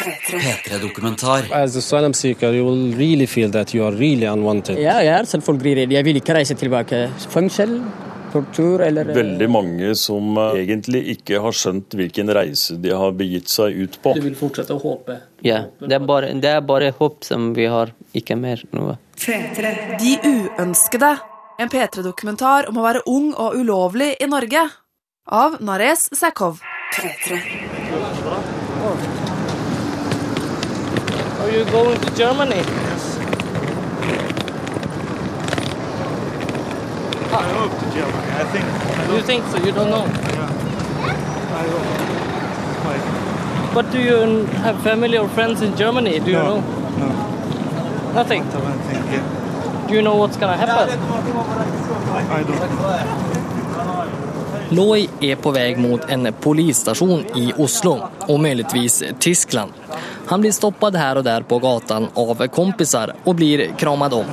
P3-dokumentar. As asylum seeker, you will really feel that you are really unwanted. Ja, jeg er selvfølgelig redd. Jeg vil ikke reise tilbake. Fengsel, tortur eller Veldig mange som eh, egentlig ikke har skjønt hvilken reise de har begitt seg ut på. Du vil fortsette å håpe? Ja, det er bare, det er bare håp som vi har, ikke mer noe. De uønskede. En P3-dokumentar om å være ung og ulovlig i Norge. Av Nares Sekov. Are you going to Germany? Yes. Ah. I hope to Germany. I think. I You think so? You don't know. Yeah. I hope. But do you have family or friends in Germany? Do you No. know? No. Nothing. Think. Yeah. Do you know what's gonna happen? I don't. Loi är på väg mot en polisstation i Oslo och möjligtvis Tyskland. Han blir stoppad här och där på gatan av kompisar och blir kramad om.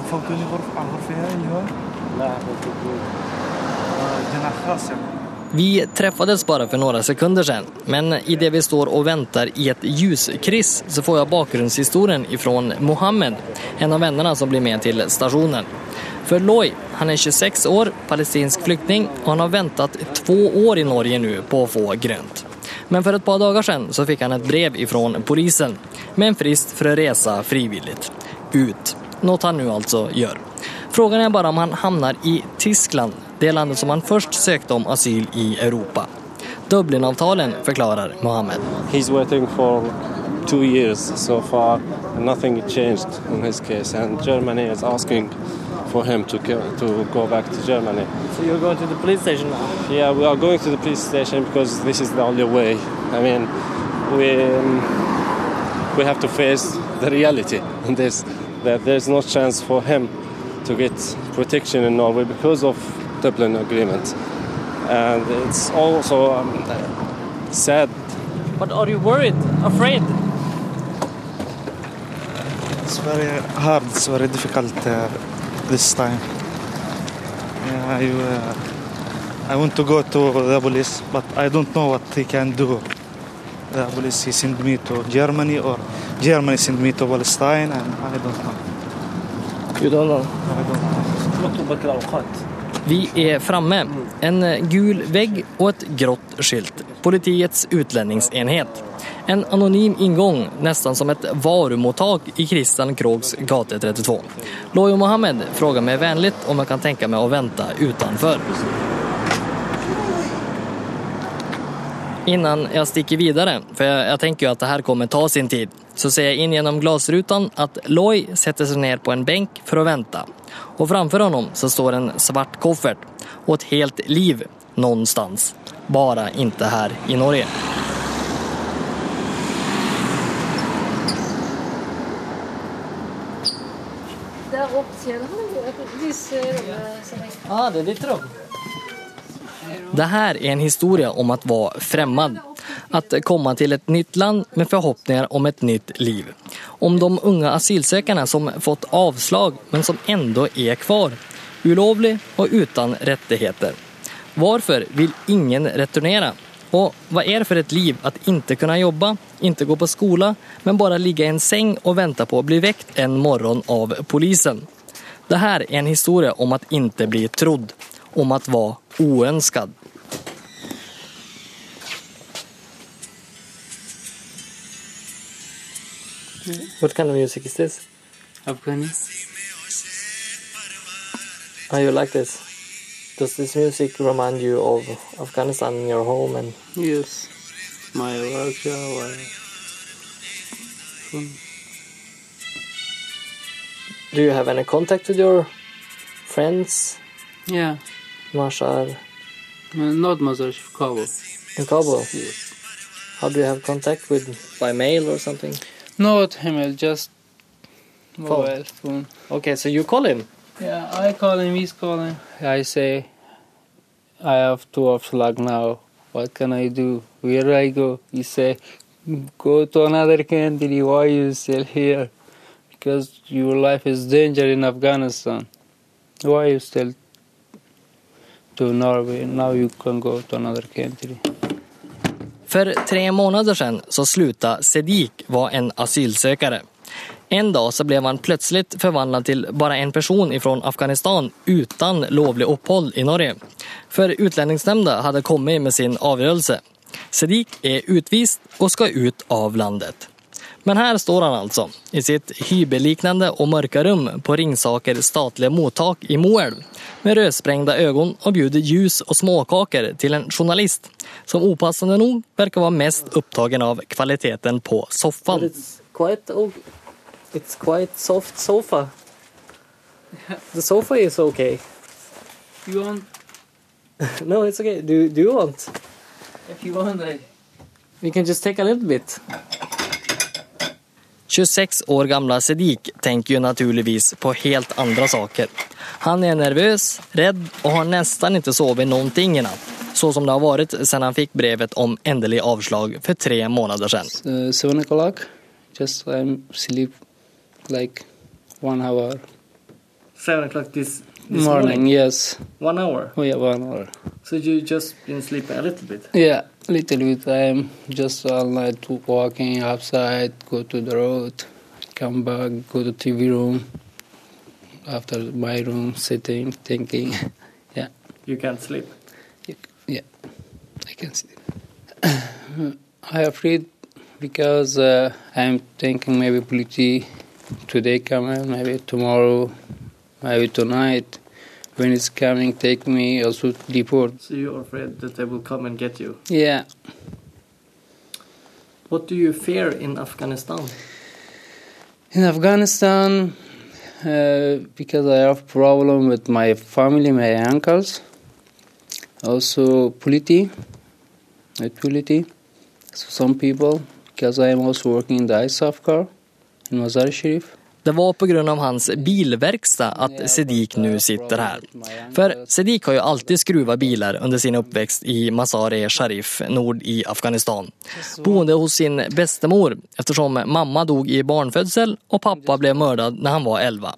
Vi träffades bara för några sekunder sedan, men i det vi står och väntar i ett ljuskris så får jag bakgrundshistorien ifrån Mohammed, en av vännerna som blir med till stationen. För Loy, han är 26 år, palestinsk flykting och han har väntat två år i Norge nu på att få grönt. Men för ett par dagar sedan så fick han ett brev ifrån polisen med en frist för att resa frivilligt. Ut. Något han nu alltså gör. Frågan är bara om han hamnar i Tyskland, det landet som han först sökte om asyl i Europa. Dublinavtalen förklarar Mohammed. He's waiting for two years so far, and nothing changed in his case. And Germany is asking for him to go, to go back to Germany. So you're going to the police station now? Yeah, we are going to the police station because this is the only way. I mean, we um, we have to face the reality in this that there's no chance for him to get protection in Norway because of Dublin Agreement, and it's also um, sad. But are you worried, afraid? It's very hard. It's very difficult uh, this time. Yeah, I, uh, I want to go to the police, but I don't know what he can do. The police he send me to Germany or Germany send me to Palestine, and I don't know. You don't know. I don't know. Vi är framme. En gul vägg och ett grått skylt. Politiets utlänningsenhet. En anonym ingång, nästan som ett varumottag i Christian Krogs gata 32. Lojo Mohammed frågar mig vänligt om jag kan tänka mig att vänta utanför. Innan jag sticker vidare, för jag, jag tänker ju att det här kommer ta sin tid, så ser jag in genom glasrutan att Loy sätter sig ner på en bänk för att vänta. Och framför honom så står en svart koffert och ett helt liv någonstans. Bara inte här i Norge. Der oppe ser du disse rommene som er Ja, det är ditt rum. Det här är en historia om att vara främmad. Att komma till ett nytt land med förhoppningar om ett nytt liv. Om de unga asylsökarna som fått avslag men som ändå är kvar. Ulovlig och utan rättigheter. Varför vill ingen returnera? Och vad är det för ett liv att inte kunna jobba, inte gå på skola, men bara ligga i en säng och vänta på att bli väckt en morgon av polisen? Det här är en historia om att inte bli trodd, om att vara oönskad. What kind of music is this? Afghani? How you like this? Does this music remind you of Afghanistan and your home and Yes. My workshop. Do you have any contact with your friends? Yeah. Mashar Not Mazar Kabul. in Kabul? Yes. How do you have contact with by mail or something? Not email, just mobile phone. Okay, so you call him? Yeah, I call him, he's calling. I say, I have two of options now. What can I do? Where I go? He say, go to another country. Why you still here? Because your life is danger in Afghanistan. Why you still to Norway? Now you can go to another country. För tre månader sedan så slutade Sedik vara en asylsökare. En dag så blev han plötsligt förvandlad till bara en person ifrån Afghanistan utan lovlig uppehåll i Norge. För utlänningsnämnden hade kommit med sin avgörelse. Sedik är utvist och ska ut av landet. Men här står han alltså, i sitt hybelliknande och mörka rum på Ringsaker statliga mottag i Moelv med rödsprängda ögon och bjuder ljus och småkakor till en journalist som opassande nog verkar vara mest upptagen av kvaliteten på soffan. It's quite o- it's quite soft sofa. The sofa is okay. You want? No, it's okay. Do do you want? If you want, I. We can just take a little bit. 26 år gamla Sedik tänker ju naturligtvis på helt andra saker. Han är nervös, rädd och har nästan inte sovit någonting i natt. Så som det har varit sedan han fick brevet om ändelig avslag för tre månader sedan. Uh, seven o'clock. Just I'm sleep like one hour. Seven o'clock this, morning. Yes. One hour. Oh yeah, one hour. So you just been sleeping a little bit. Yeah, little bit. I'm just all night walking outside, go to the road, come back, go to TV room. After my room, sitting, thinking. yeah, You can't sleep. yeah, I can sleep I afraid because uh, I'm thinking maybe police today coming, maybe tomorrow, maybe tonight. When it's coming, take me also deport. So you're afraid that they will come and get you. Yeah, What do you fear in Afghanistan? In Afghanistan, uh, because I have problem with my family, my uncles, also polity, polity. So some people, because I am also working in the ISAF car in Mazar Sharif. Det var på grund av hans bilverkstad att Sedik nu sitter här. För Sedik har ju alltid skruvat bilar under sin uppväxt i Mazar-e Sharif, nord i Afghanistan. Boende hos sin bästemor eftersom mamma dog i barnfödsel och pappa blev mördad när han var 11.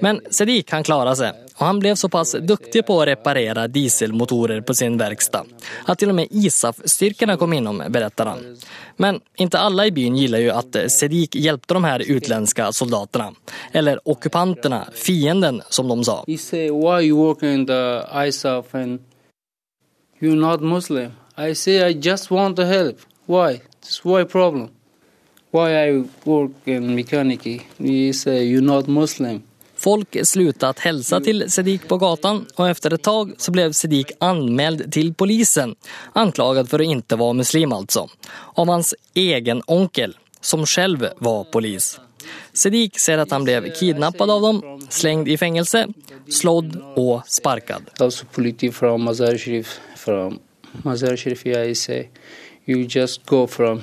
Men Sedik han klarade sig och han blev så pass duktig på att reparera dieselmotorer på sin verkstad att till och med ISAF-styrkorna kom inom, berättar han. Men inte alla i byn gillar ju att Sedik hjälpte de här utländska soldaterna. Eller ockupanterna, fienden som de sa. He say, "Why you working in the ISAF and you're not Muslim?" I say, "I just want to help. Why? This why problem? Why I work in mechanic?" He say, "You're not Muslim." Folk slutade att hälsa till Sedik på gatan och efter ett tag så blev Sedik anmäld till polisen. Anklagad för att inte vara muslim alltså. Av hans egen onkel, som själv var polis. Sedik säger att han blev kidnappad av dem, slängd i fängelse, slådd och sparkad. Also, politi from Mazar Sharif, from Mazar Sharif, yeah, I say, "You just go from,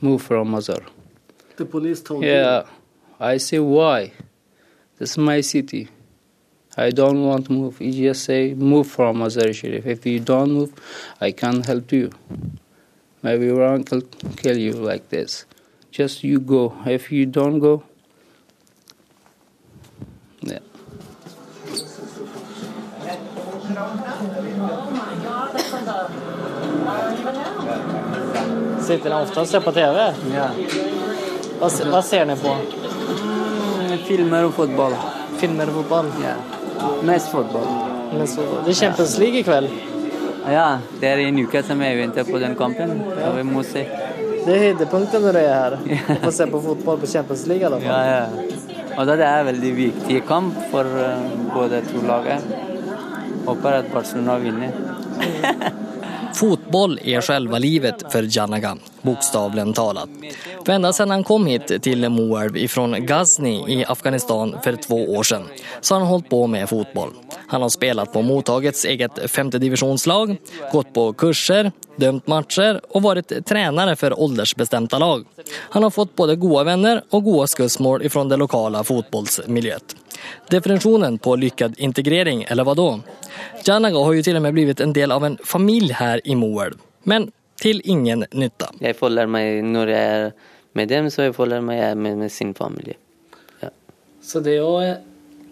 move from Mazar." The police told Yeah, I say, "Why? This is my city." I don't want to move. You just say, move from Mazar Sharif. If you don't move, I can't help you. Maybe your uncle kill you like this. Just you go. If you don't go, yeah. Sitter ni ofta och ser på TV? Ja. Vad, vad ser ni på? Mm, Filmer och fotboll. Filmer och fotboll? Ja. Mest fotboll. Men så, det är Champions League ikväll. Ja, det är en uka som jag väntar på den kampen. Så vi måste... Det är höjdpunkten när du är här. Att få se på fotboll på Champions League i alla fall. Ja, ja. Och det är väldigt viktig kamp för uh, båda två lagen. Hoppas att Barcelona vinner. Fotboll är själva livet för Janaga, bokstavligen talat. För ända sedan han kom hit till Moelv ifrån Ghazni i Afghanistan för två år sedan så har han hållit på med fotboll. Han har spelat på mottagets eget femte divisionslag, gått på kurser, dömt matcher och varit tränare för åldersbestämda lag. Han har fått både goda vänner och goda skussmål ifrån det lokala fotbollsmiljöet. Definitionen på lyckad integrering, eller vad då? Janaga har ju till och med blivit en del av en familj här i Moelv. Men till ingen nytta. Jag följer mig när jag är med dem så jag följer mig med, med sin familj. Ja. Så det är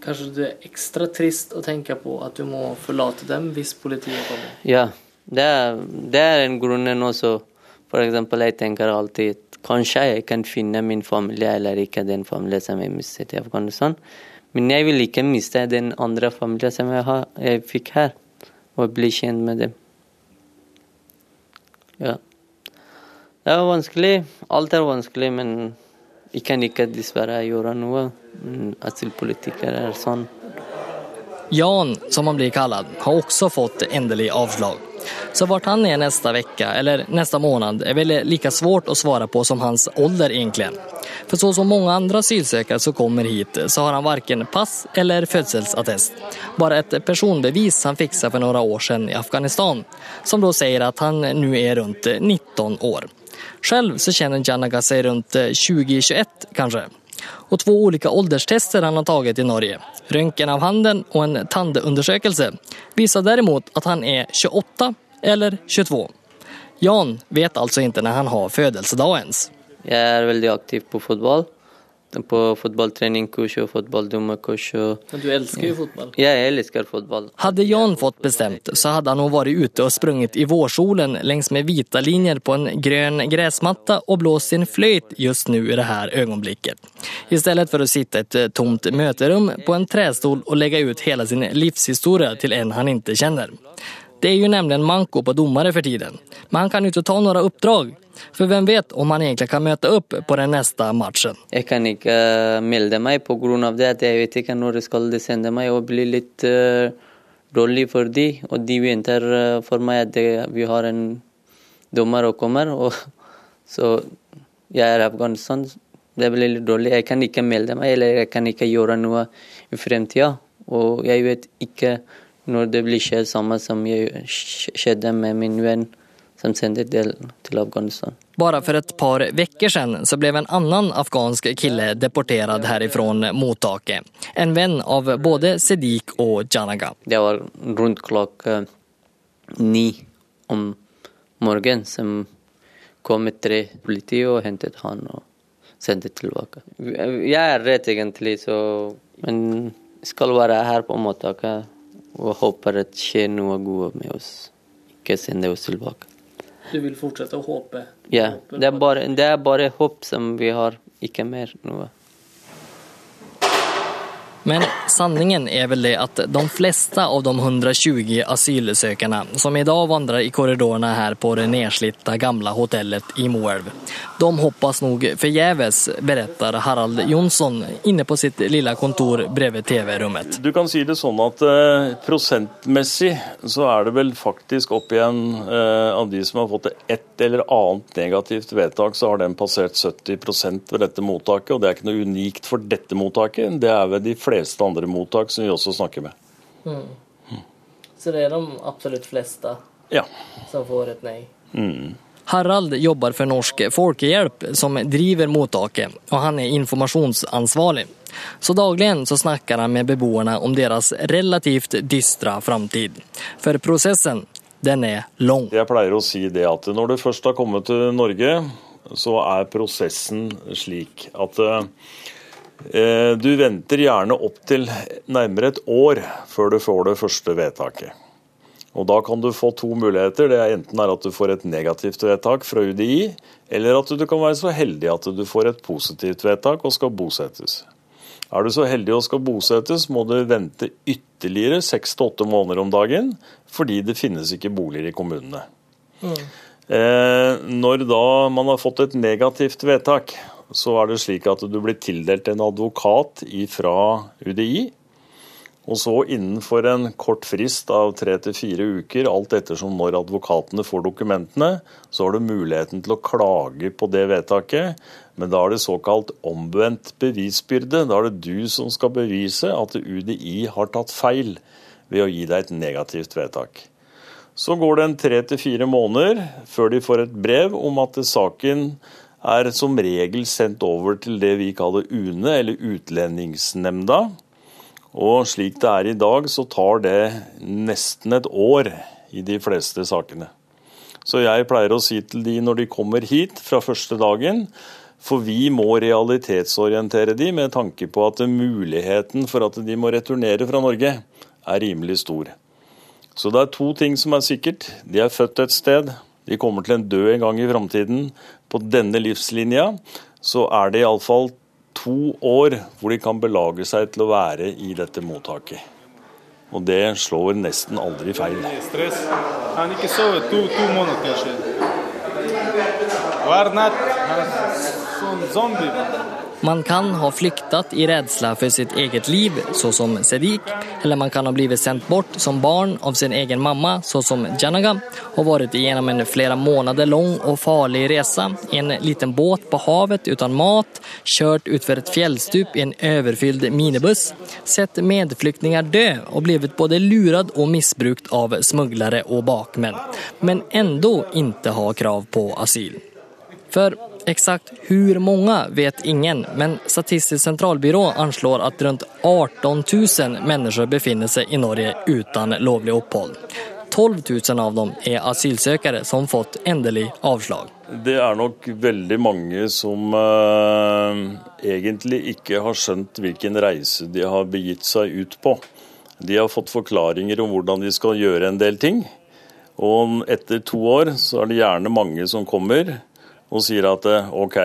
kanske det är extra trist att tänka på att du må förlata dem viss politik kommer. ja, det är, det är en grunden också For eksempel, jeg tenker alltid kanskje jeg kan finne min familie eller ikke den familien som jeg mistet i Afghanistan. Men jag vill inte miste den andra familjen som jag, har, jag fick här och bli känd med dem. Ja. Det var vanskligt. Allt är vanskligt men jag kan inte dessvärre göra något. Mm, asylpolitiker är sån. Jan, som han blir kallad, har också fått ändelig avslag. Så vart han är nästa vecka eller nästa månad är väl lika svårt att svara på som hans ålder egentligen. För så som många andra asylsökare som kommer hit så har han varken pass eller födselsattest. Bara ett personbevis han fixade för några år sedan i Afghanistan som då säger att han nu är runt 19 år. Själv så känner Janaga sig runt 2021 kanske. Och två olika ålderstester han har tagit i Norge, röntgen av handen och en tandundersökelse, visar däremot att han är 28 eller 22. Jan vet alltså inte när han har födelsedag ens. Jeg er veldig aktiv på fotball. På fotballdommerkurs. Og... Men du älskar ju fotboll. Ja, jeg elsker fotball. Hade Jan fått bestämt så hade han nog varit ute och sprungit i vårsolen längs med vita linjer på en grön gräsmatta och blåst sin flöjt just nu i det här ögonblicket. Istället för att sitta i ett eh, tomt möterum på en trästol och lägga ut hela sin livshistoria till en han inte känner. Det är ju nämligen manko på domare för tiden. Men han kan ju inte ta några uppdrag. För vem vet om han egentligen kan möta upp på den nästa matchen. Jag kan inte eh, mig på grund av det att jag vet inte när skulle sända mig och bli lite eh, dålig för det. de. De väntar för mig att vi har en domare och kommer. Så jag är i Afghanistan. Det blir lite dårlig. Jag kan inte mälda mig eller jag kan inte göra något. i framtiden. Och jag vet inte når det blir skjedd samme som jeg skjedde med min venn som sendte til, til Afghanistan. Bara för ett par veckor sedan så blev en annan afghansk kille deporterad härifrån Motake. En vän av både Sedik och Janaga. Det var rundt klokka ni om morgenen som kom tre politi og hentet han og sendte tilbake. Jeg er redd egentlig, så Men jeg skal være her på mottaket og håper at det skjer noe godt med oss. Ikke sende oss tilbake. Du vill fortsätta att hoppa? Ja, det er bare, det er bare håp som vi har, ikke mer noe. Men sanningen är väl det att de flesta av de 120 asylsökarna som idag vandrar i korridorerna här på det nerslitta gamla hotellet i Moelv, de hoppas nog förgäves, berättar Harald Jonsson inne på sitt lilla kontor bredvid tv-rummet. Du kan säga det eh, så att eh, så är det väl faktiskt upp igen eh, av de som har fått ett eller annat negativt vedtak, så har den passerat 70 procent ved detta mottaget och det är inte unikt för detta mottaget. Det är väl de fleste andre mottak som vi også snakker med. Så det är de absolut flesta Ja. som får ett nej? Mm. Harald jobbar för Norsk Folkehjälp som driver mottaket och han är informationsansvarig. Så dagligen så snackar han med beboerna om deras relativt dystra framtid. För processen, den är lång. Jeg pleier å si det at når du først har kommet til Norge, så er prosessen slik at eh, du venter gjerne opptil nærmere et år før du får det første vedtaket. Og Da kan du få to muligheter. Det er Enten er at du får et negativt vedtak fra UDI, eller at du kan være så heldig at du får et positivt vedtak og skal bosettes. Er du så heldig og skal bosettes, må du vente ytterligere seks til åtte måneder om dagen, fordi det finnes ikke boliger i kommunene. Eh, når da man har fått et negativt vedtak, så er det slik at du blir tildelt en advokat fra UDI. Og så innenfor en kort frist av tre til fire uker, alt ettersom når advokatene får dokumentene, så har du muligheten til å klage på det vedtaket. Men da er det såkalt omvendt bevisbyrde. Da er det du som skal bevise at UDI har tatt feil ved å gi deg et negativt vedtak. Så går det en tre til fire måneder før de får et brev om at saken er som regel sendt over til det vi kaller UNE, eller Utlendingsnemnda. Og slik det er i dag, så tar det nesten et år i de fleste sakene. Så jeg pleier å si til de når de kommer hit fra første dagen, for vi må realitetsorientere de med tanke på at muligheten for at de må returnere fra Norge, er rimelig stor. Så det er to ting som er sikkert. De er født et sted, de kommer til en dø en gang i framtiden på denne livslinja, så er det iallfall to år hvor de kan belage seg til å være i dette mottaket. Og det slår nesten aldri feil. Stress. Han ikke sovet to, to måneder kanskje. Hver natt. Han er sånn zombie. Man kan ha flyktat i rädsla för sitt eget liv, såsom Sedik, eller man kan ha blivit sänt bort som barn av sin egen mamma, såsom Janaga, och varit igenom en flera månader lång och farlig resa i en liten båt på havet utan mat, kört utför ett fjällstup i en överfylld minibuss, sett medflyktingar dö och blivit både lurad och missbrukt av smugglare och bakmän, men ändå inte ha krav på asyl. För exakt hur många vet ingen, men Statistisk centralbyrå anslår att runt 18 000 människor befinner sig i Norge utan lovlig uppehåll. 12 000 av dem är asylsökare som fått endelig avslag. Det är nog väldigt många som äh, egentligen inte har skjønt vilken resa de har begitt sig ut på. De har fått förklaringar om hur de ska göra en del ting. Och efter två år så är det gärna många som kommer og sier at eh, OK,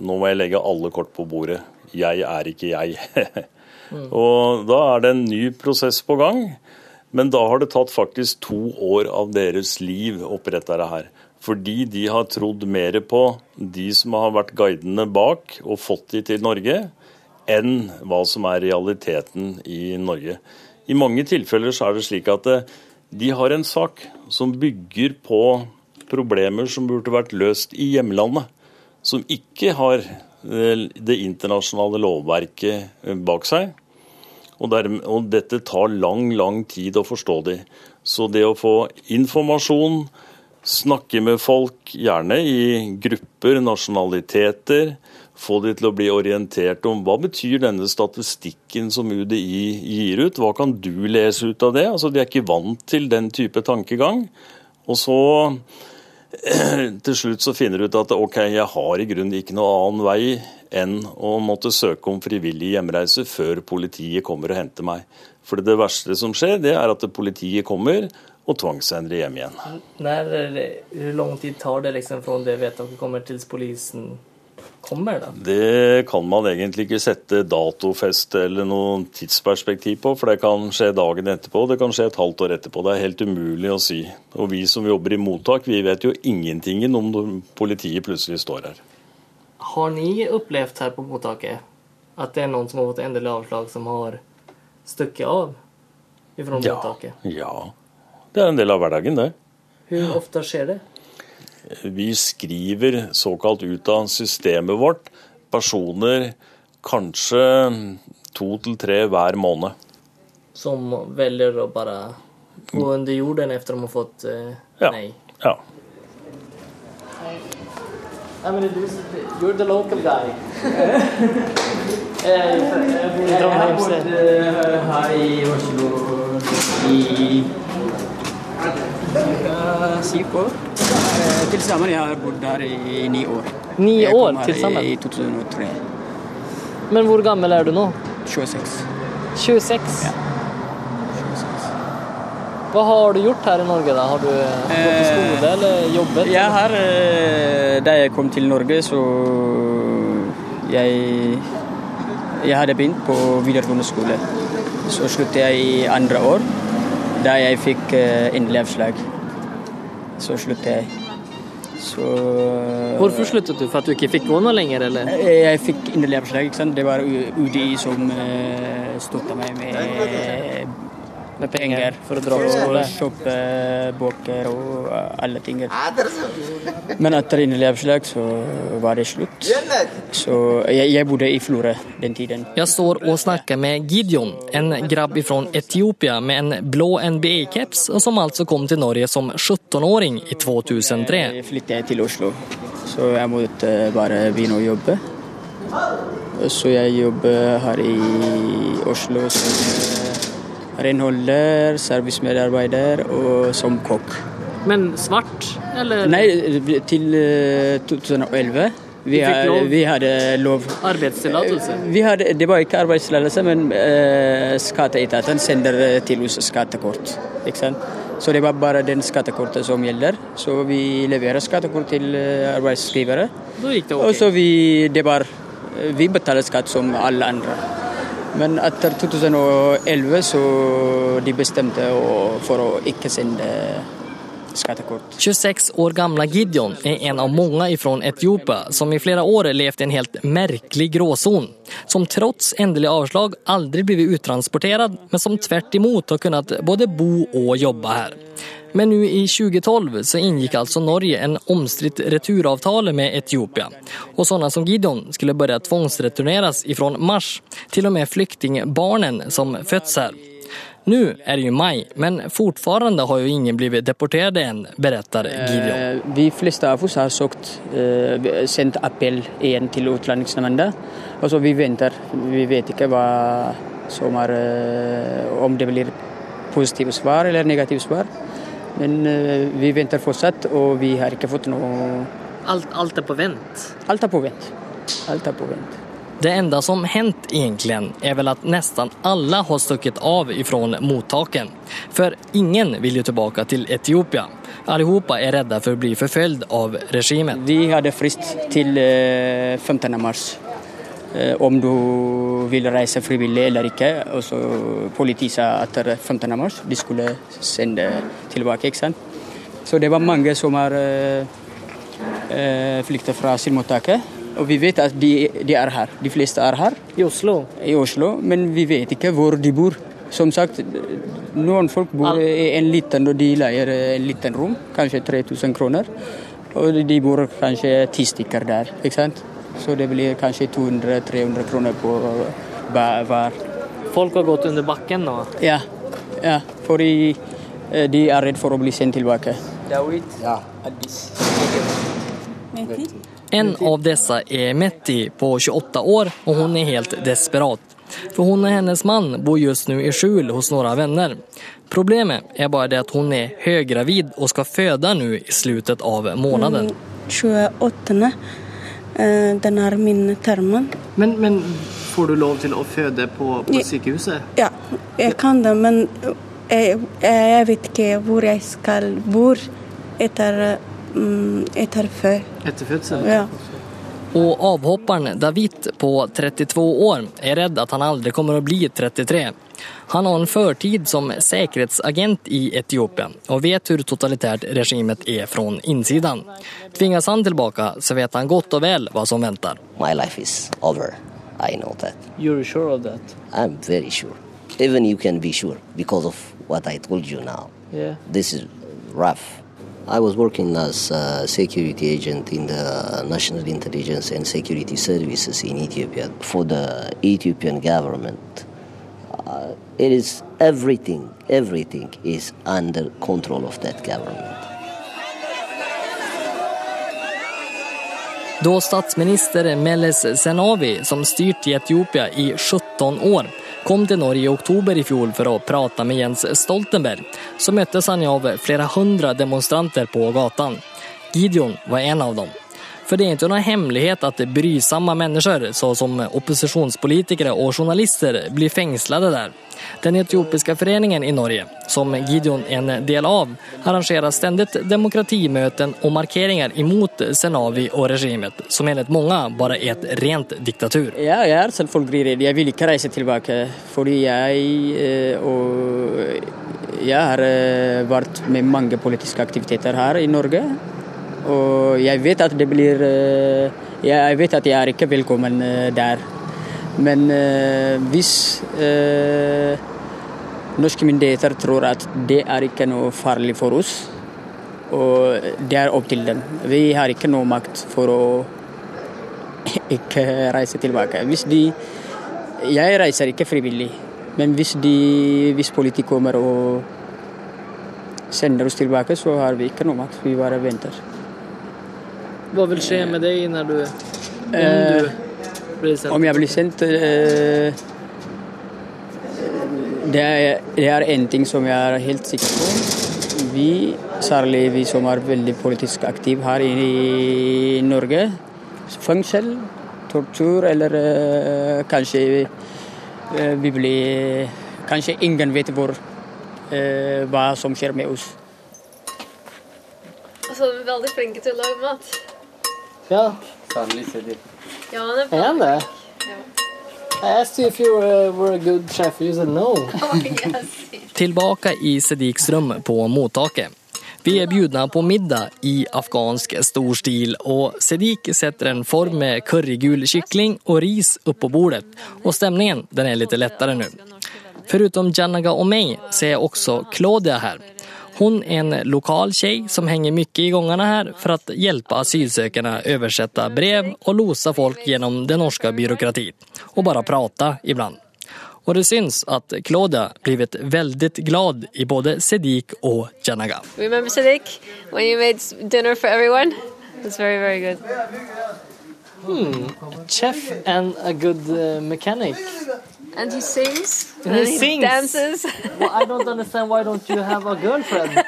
nå må jeg legge alle kort på bordet. Jeg er ikke jeg. Og da er det en ny prosess på gang. Men da har det tatt faktisk to år av deres liv oppi dette her. Fordi de har trodd mer på de som har vært guidene bak og fått de til Norge, enn hva som er realiteten i Norge. I mange tilfeller så er det slik at eh, de har en sak som bygger på problemer som burde vært løst i hjemlandet. Som ikke har eh, det internasjonale lovverket eh, bak seg. Og, der, og dette tar lang, lang tid å forstå de. Så det å få informasjon, snakke med folk, gjerne i grupper, nasjonaliteter, få de til å bli orientert om hva betyr denne statistikken som UDI gir ut, hva kan du lese ut av det? Altså, De er ikke vant til den type tankegang. Og så til slutt så finner du ut at ok, jeg har i grunnen ikke noe annen vei enn å måtte søke om frivillig hjemreise før politiet kommer og henter meg. For det verste som skjer, det er at politiet kommer og tvangssender hjem igjen. När, hur lång tid tar det liksom från det vedtaket kommer till polisen kommer? da? Det kan man egentlig ikke sette datofeste eller noe tidsperspektiv på, for det kan skje dagen etterpå, det kan skje et halvt år etterpå. Det er helt umulig å si. Og vi som jobber i mottak, vi vet jo ingenting om politiet plutselig står her. Har ni upplevt här på mottaket att det är någon som har fått endelig avslag som har stuckit av ifrån Ja. mottaket? Ja, det er en del av hverdagen, det. Hur ofta sker det? Vi skriver såkalt ut av systemet vårt personer kanskje to til tre hver måned. Som väljer att bara gå under jorden efter de har fått eh, Ja. nej? Ja. I mean, you're the local guy. Jag i Oslo i. Eh, Til sammen jeg har bodd her i ni år. Ni jeg år kom her til sammen? I 2003. Men hur gammal är du nu? 26. 26? Vad har du gjort här i Norge då? Har du eh, gått i skola eller jobbet? Jeg har, eh, Da jeg kom til Norge, så jeg Jeg hadde begynt på videregående skole. Så sluttet jeg i andre år, da jeg fikk eh, endelig avslag. Så sluttet jeg. Så Varför slutade du? För att du inte fick gå någon längre eller? Jeg fikk endelig avslag. ikke sant? Det var UDI som uh, støtta meg med, med penger for å dra på skole. kjøpe bøker og eh, alle ting. Men etter endelig avslag så var det slutt. Så jeg, jeg bodde i Florø den tiden. Jag står och snackar med Gideon, en grabb ifrån Etiopien med en blå NBA-keps och som alltså kom till Norge som 17-åring i 2003. Jeg flyttet til Oslo, så jeg måtte bare begynne å jobbe. Så jeg jobber her i Oslo som eh, renholder, servicemedarbeider og som kokk. Men svart eller? Nei, til eh, 2011. Vi, Du fikk ha- lov? vi hadde lov. Arbetstillåtelse? Vi hadde, det var ikke arbeidstillatelse, men eh, skatteetaten sender eh, til oss skattekort. Sant? Så det var bara den skattekortet som gäller. Så vi levererar skattekort till eh, arbetsgivare. Då gick det Och okej. så vi, det var, vi betalar skatt som alla andra. Men efter 2011 så de bestämde å- för att inte sända skattekort. 26 år gamla Gideon är en av många ifrån Etiopien som i flera år levt i en helt märklig gråzon. Som trots ändliga avslag aldrig blivit uttransporterad men som tvärt emot har kunnat både bo och jobba här. Men nu i 2012 så ingick alltså Norge en omstritt returavtal med Etiopien. Och sådana som Gideon skulle börja tvångsreturneras ifrån mars. Till och med flyktingbarnen som fötts här. Nu är det ju maj, men fortfarande har ju ingen blivit deporterad än, berättar Gideon. Eh, Vi flesta av oss har sökt, eh, sänt appell igen till Utlänningsnämnden. Och så vi väntar. Vi vet inte vad som är, eh, om det blir positivt svar eller negativt svar. Men eh, vi väntar fortsatt och vi har inte fått något... Allt, allt är på vänt. Allt är på vänt. Allt är på vänt. Det enda som hänt egentligen är väl att nästan alla har stuckit av ifrån mottaken. För ingen vill ju tillbaka till Etiopien. Allihopa är rädda för att bli förföljd av regimen. Vi hade frist till eh, 15 mars. Eh, om du vill resa frivilligt eller inte. Och så polisen sa att 15 mars de skulle sända tillbaka. Inte? Så det var många som har eh, eh flyktat från asylmottaget. Och vi vet att de, de är här. De flesta är här. I Oslo? I Oslo. Men vi vet inte var de bor. Som sagt, någon folk bor i en liten och de lejer en liten rum, kanske 3000 kronor. Och de bor kanske 10 stycken där, sant? Så det blir kanske 200-300 kronor på var. Folk har gått under backen då? Ja, ja för de, eh, de är rädda för att bli sända tillbaka. David? Ja. En av dessa är Metti på 28 år och hon är helt desperat. För hon och hennes man bor just nu i skjul hos några vänner. Problemet är bara det att hon är höggravid och ska föda nu i slutet av månaden. Mm, 28 eh, den är min termin. Men, men får du lov till att föda på, Ja. sjukhuset? Ja, jag kan det men eh, eh, jag vet inte var jag ska bo efter, mm, födseln? Ja. Och avhopparen David på 32 år är rädd att han aldrig kommer att bli 33. Han har en förtid som säkerhetsagent i Etiopien och vet hur totalitärt regimet är från insidan. Tvingas han tillbaka så vet han gott och väl vad som väntar. My life is over. I know that. You're sure of that? I'm very sure. Even you can be sure because of what I told you now. Yeah. This is rough. I was working as a security agent in the National Intelligence and Security Services in Ethiopia for the Ethiopian government. Uh, it is everything, everything is under control of that government. Då statsminister Meles Zenawi, som styrt i Etiopia i 17 år, kom till Norge i oktober i fjol för att prata med Jens Stoltenberg så möttes han av flera hundra demonstranter på gatan. Gideon var en av dem. För det är inte någon hemlighet att brysamma människor såsom oppositionspolitiker och journalister blir fängslade där. Den etiopiska föreningen i Norge, som Gideon är en del av, arrangerar ständigt demokratimöten och markeringar emot Senavi och regimen, som enligt många bara är ett rent diktatur. Ja, jag är självklart Jag vill inte resa tillbaka, för jag, eh, och eh, jag har eh, varit med många politiska aktiviteter här i Norge. Och jag vet att det blir eh, Jag vet att jag är ikke välkommen eh, där. Men eh, viss eh, norska myndigheter tror att det är inte något farligt för oss, Och det är upp till dem. Vi har inte någon makt för att inte resa tillbaka. Visst, de jag reser inte frivilligt. men visst, de, hvis kommer och Sänder oss tillbaka så har vi inte någon makt. Vi bara väntar vad vill ske med dig när du, om Eh, du blir sänd? Om jeg blir sendt eh, det, er, det er en ting som jeg er helt sikker på. Vi, særlig vi som er veldig politisk aktive her i Norge, fengsel, tortur eller eh, kanskje eh, vi blir Kanskje ingen vet hvor eh, hva som skjer med oss. Altså, de veldig flinke til å lage mat. Ja, Sannelig Sadiq. Ja, han är han det? I asked you if you were, were a good chef. You said no. Tillbaka i Sediks rum på mottaket. Vi är bjudna på middag i afghansk stor stil och Sedik sätter en form med currygul kyckling och ris upp på bordet. Och stämningen den är lite lättare nu. Förutom Janaga och mig så är också Claudia här. Hon är en lokal tjej som hänger mycket i gångarna här för att hjälpa asylsökarna översätta brev och losa folk genom den norska byråkratin. Och bara prata ibland. Och det syns att Claudia blivit väldigt glad i både Sedik och Janaga. Remember Sadiq when you made dinner for everyone? It's very, very good. Hmm, chef and a good uh, mechanic. And he sings. And he and sings. dances. Well, I don't understand why don't you have a girlfriend?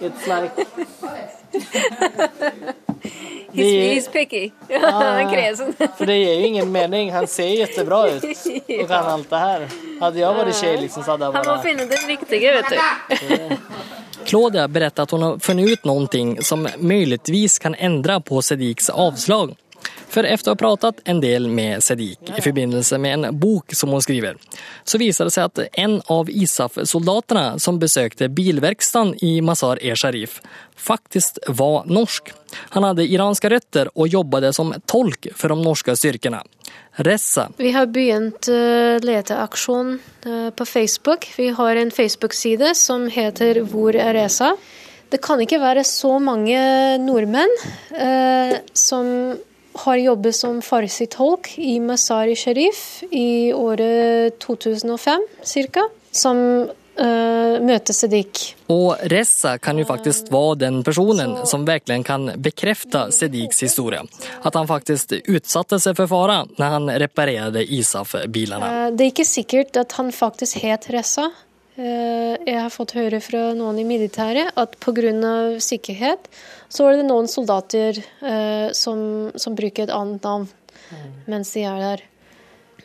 It's like... He's, Det- he's picky. Ah. Han är kräsen. För det ger ju ingen mening. Han ser jättebra ut och kan allt det här. Hade jag varit tjej liksom så hade jag Han bara... må finne den riktige, vet du. Claudia berättar att hon har funnit ut någonting som möjligtvis kan ändra på Sediks avslag. För efter att ha pratat en del med Sedik i förbindelse med en bok som hon skriver så visade det sig att en av ISAF-soldaterna som besökte bilverkstan i Mazar-e-Sharif faktiskt var norsk. Han hade iranska rötter och jobbade som tolk för de norska styrkorna. Ressa Vi har begynt uh, leteaksjon eh, på Facebook. Vi har en Facebook-side som heter Hvor er Reza? Det kan ikke være så mange nordmenn eh, som har jobbet som farsi-tolk i Mazar-i Sharif i året 2005 cirka, som eh, møter Sadiq. Och Ressa kan ju faktiskt vara den personen som verkligen kan bekräfta Sediks historia. Att han faktiskt utsatte sig för fara när han reparerade ISAF-bilarna. Eh, Det er ikke sikkert at han faktisk het Ressa. Eh, Jeg har fått høre fra noen i militæret at pga. sikkerhet så er det noen soldater eh, som, som bruker et annet navn mens de er der.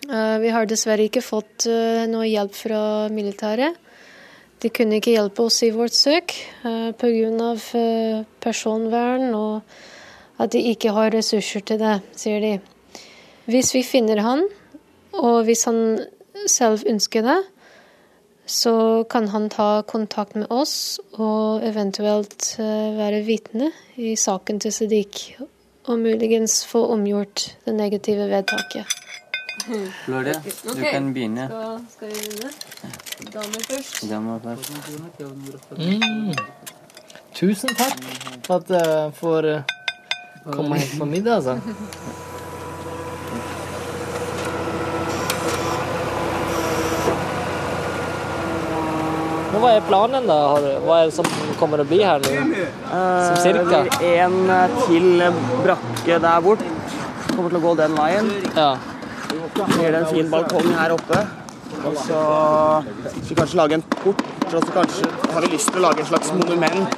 Eh, Vi har dessverre ikke fått eh, noe hjelp fra militæret. De kunne ikke hjelpe oss i vårt søk eh, pga. eh, personvern og at de ikke har ressurser til det, sier de. Hvis vi finner han, og hvis han selv ønsker det, så kan han ta kontakt med oss og eventuelt eh, være vitne i saken til Sadiq. Og muligens få omgjort det negative vedtaket. Gloria, du kan begynne. Skal, skal vi begynne? Damer først. Damer først. Mm. Tusen tack för att jag får eh, komma hit på middag alltså. Men vad är planen då? Vad är det som kommer att bli här nu? Som cirka? Det blir en eh, til brakke der bort. Kommer å gå den veien. Ja. Blir det en fin balkong her oppe. Og så skal vi kanskje lage en port, og så kanskje har vi til å lage en slags monument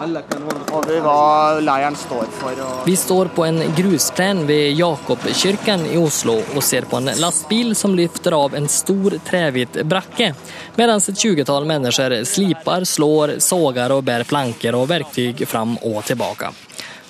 over hva leiren står for. Og Vi står på en grusplan vid Jakobkyrkan i Oslo och ser på en lastbil som lyfter av en stor trävit bracke medan ett 20-tal människor slipar, slår, sågar och bär plankor och verktyg fram och tillbaka.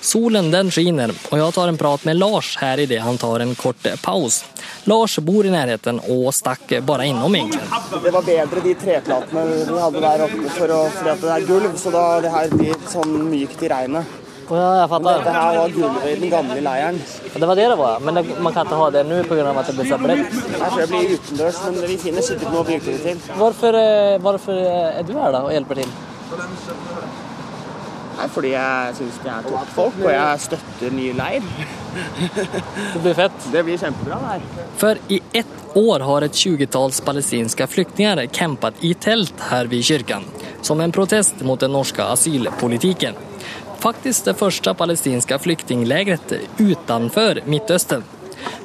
Solen den skiner och jag tar en prat med Lars här i det han tar en kort paus. Lars bor i närheten och stack bara inom egentligen. det var bedre de treplatene vi hadde der oppe for å, fordi at det er gulv, så da det her blir sånn mykt i regnet. Ja, jag fattar. Dette her var gulvet i den gamle leiren. Det var det det var, men det, man kan inte ha det nu på grund av att det blir så blött. Her tror jeg blir utendørs, men vi finner sikkert noe å bruke det til. Varför, eh, varför är du här då och hjälper till? Nei, fordi jeg syns de er toppfolk, og jeg støtter ny leir. Det blir fett. Det blir kjempebra det her. För i ett år har ett 20-tals palestinska flyktingar campat i tält här vid kyrkan som en protest mot den norska asylpolitiken. Faktiskt det första palestinska flyktinglägret utanför Mittöstern.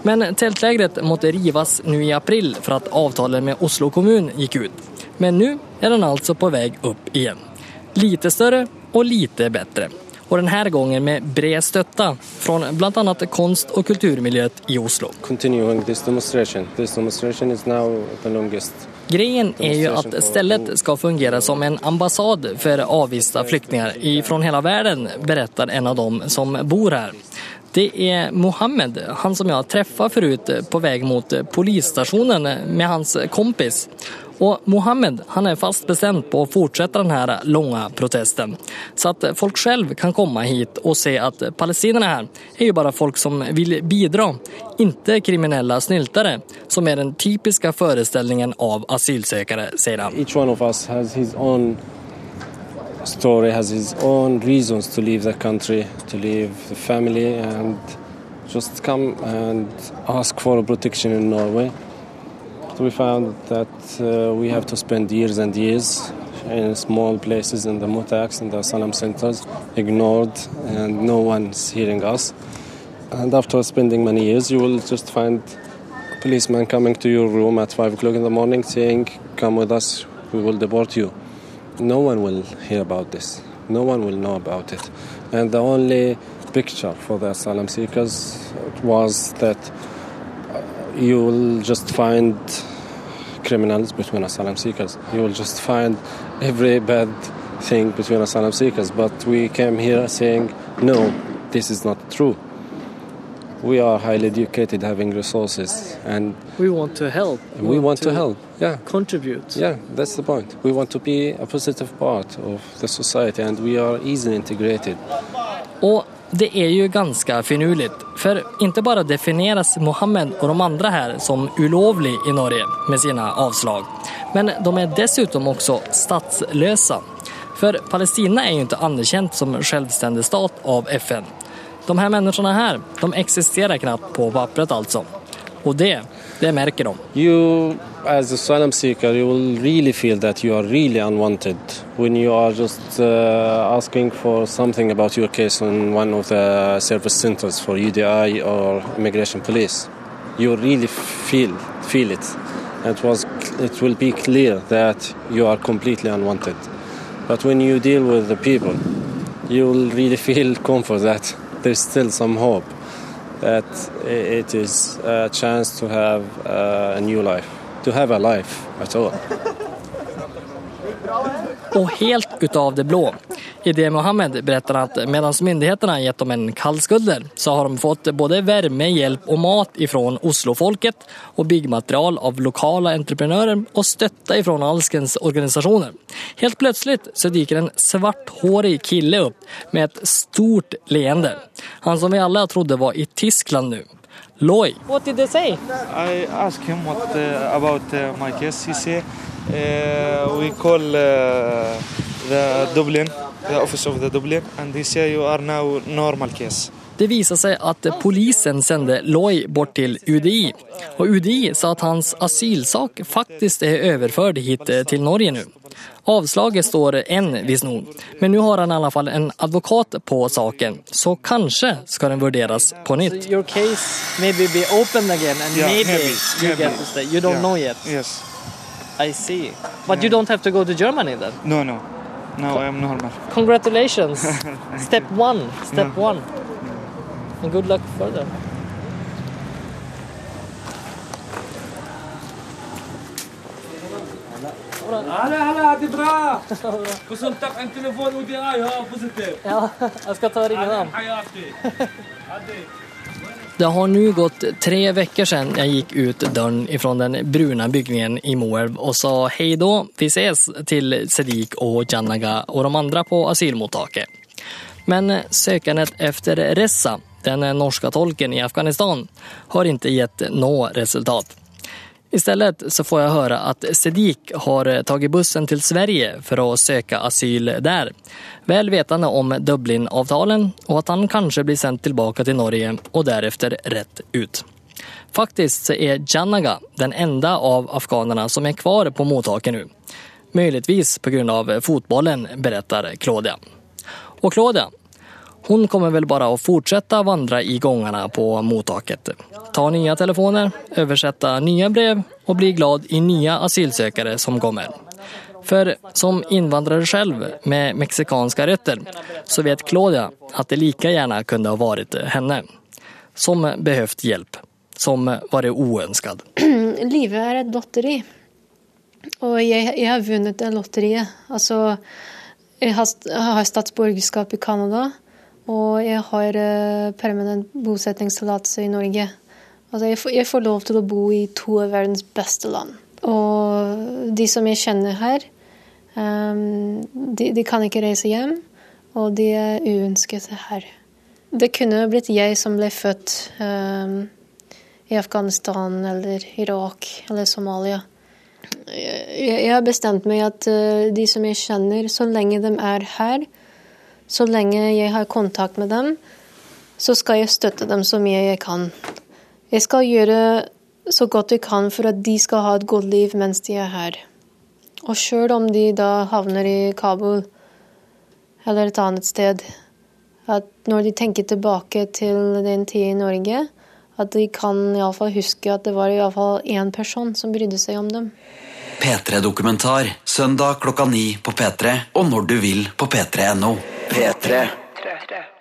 Men tältlägret måste rivas nu i april för att avtalet med Oslo kommun gick ut. Men nu är den alltså på väg upp igen. Lite större och lite bättre. Och den här gången med bred stötta från bland annat konst och kulturmiljöet i Oslo. Continuing this demonstration. This demonstration is now the longest. Grejen är ju att stället ska fungera som en ambassad för avvista flyktingar ifrån hela världen, berättar en av dem som bor här. Det är Mohammed, han som jag träffade förut på väg mot polisstationen med hans kompis. Och Mohammed, han är fast bestämd på att fortsätta den här långa protesten. Så att folk själv kan komma hit och se att palestinierna här är ju bara folk som vill bidra, inte kriminella snyltare, som är den typiska föreställningen av asylsökare, säger han. Each one of us has his own story, has his own reasons to leave the country, to leave the family and just come and ask for protection in Norway. We found that uh, we have to spend years and years in small places in the mutaks and the asylum centers, ignored, and no one's hearing us. And after spending many years, you will just find a policeman coming to your room at five o'clock in the morning saying, "Come with us, we will deport you." No one will hear about this. No one will know about it. And the only picture for the asylum seekers was that you will just find criminals between asylum seekers. You will just find every bad thing between asylum seekers. But we came here saying, no, this is not true. We are highly educated, having resources, and We want to help. we want to help. Yeah, contribute. Yeah, that's the point. We want to be a positive part of the society, and we are easily integrated. Och det är ju ganska finurligt. För inte bara definieras Mohammed och de andra här som olovlig i Norge med sina avslag. Men de är dessutom också statslösa. För Palestina är ju inte anerkänt som självständig stat av FN. De här människorna här, de existerar knappt på pappret alltså. Och det, det märker de. You, as asylum seeker, you will really feel that you are really unwanted when you are just uh, asking for something about your case on one of the service centers for UDI or immigration police. You really feel feel it. It was it will be clear that you are completely unwanted. But when you deal with the people, you will really feel comfort that there's still some hope that it is a chance to have uh, a new life, to have a life at all. Och helt utav det blå. I det Mohammed berättar att medan myndigheterna gett dem en kallskulder så har de fått både värme, hjälp och mat ifrån Oslofolket och byggmaterial av lokala entreprenörer och stötta ifrån allskens organisationer. Helt plötsligt så dyker en svarthårig kille upp med ett stort leende. Han som vi alla trodde var i Tyskland nu. Loy. What did they say? I asked him what uh, about uh, my case. He said we call uh, the Dublin, the office of the Dublin, and he say you are now normal case. Det visade sig att polisen sände Loy bort till UDI. Och UDI sa att hans asylsak faktiskt är överförd hit eh, till Norge nu. Avslaget står än visst nog. Men nu har han i alla fall en advokat på saken. Så kanske ska den värderas på nytt. So your case maybe be open again and Yeah, maybe, maybe, you maybe. get to stay. You don't Yeah. know yet. Yes. I see. But yeah. you don't have to go to Germany then? No, no. No, Co I'm normal. Congratulations. step you. one. Step no. one. No. And good luck further. Halla, halla, det är bra! Konsultat en telefon och det är jag, positiv. Ja, jag ska ta och ringa dem. Det har nu gått tre veckor sedan jag gick ut dörren ifrån den bruna byggningen i Moelv och sa hej då, vi ses till Sedik och Janaga och de andra på asylmottaget. Men sökandet efter Ressa, den norska tolken i Afghanistan, har inte gett nå resultat. Istället så får jag höra att Sedik har tagit bussen till Sverige för att söka asyl där. Väl vetande om Dublinavtalen och att han kanske blir sänd tillbaka till Norge och därefter rätt ut. Faktiskt så är Janaga den enda av afghanerna som är kvar på mottaken nu. Möjligtvis på grund av fotbollen, berättar Claudia. Och Claudia, hon kommer väl bara att fortsätta vandra i gångarna på mottaket. Ta nya telefoner, översätta nya brev och bli glad i nya asylsökare som kommer. För som invandrare själv med mexikanska rötter så vet Claudia att det lika gärna kunde ha varit henne. Som behövt hjälp. Som varit oönskad. Livet är ett lotteri. Och jag, jag har vunnit det lotteriet. Alltså, jag har, jag har statsborgerskap i Kanada. Och jag har eh, permanent bosättningstillåtelse i Norge. Alltså, jag, får, jag får lov till att bo i två av världens bästa land. Och de som jag känner här, um, ehm, de, de, kan inte resa hem. Och de är oönskade här. Det kunde ha blivit jag som blev född um, ehm, i Afghanistan eller Irak eller Somalia. Jag, jag har bestämt mig att uh, eh, de som jag känner, så länge de är här, så länge jag har kontakt med dem, så ska jag stötta dem så mycket jag kan. Jag ska göra så gott jag kan för att de ska ha ett gott liv medan de är här. Och själv om de då hamnar i Kabul eller ett annat sted, att när de tänker tillbaka till den tiden i Norge, att de kan i alla fall huska att det var i alla fall en person som brydde sig om dem. P3 Dokumentar, söndag klockan 9 på P3 och när du vill på p3.no. P3.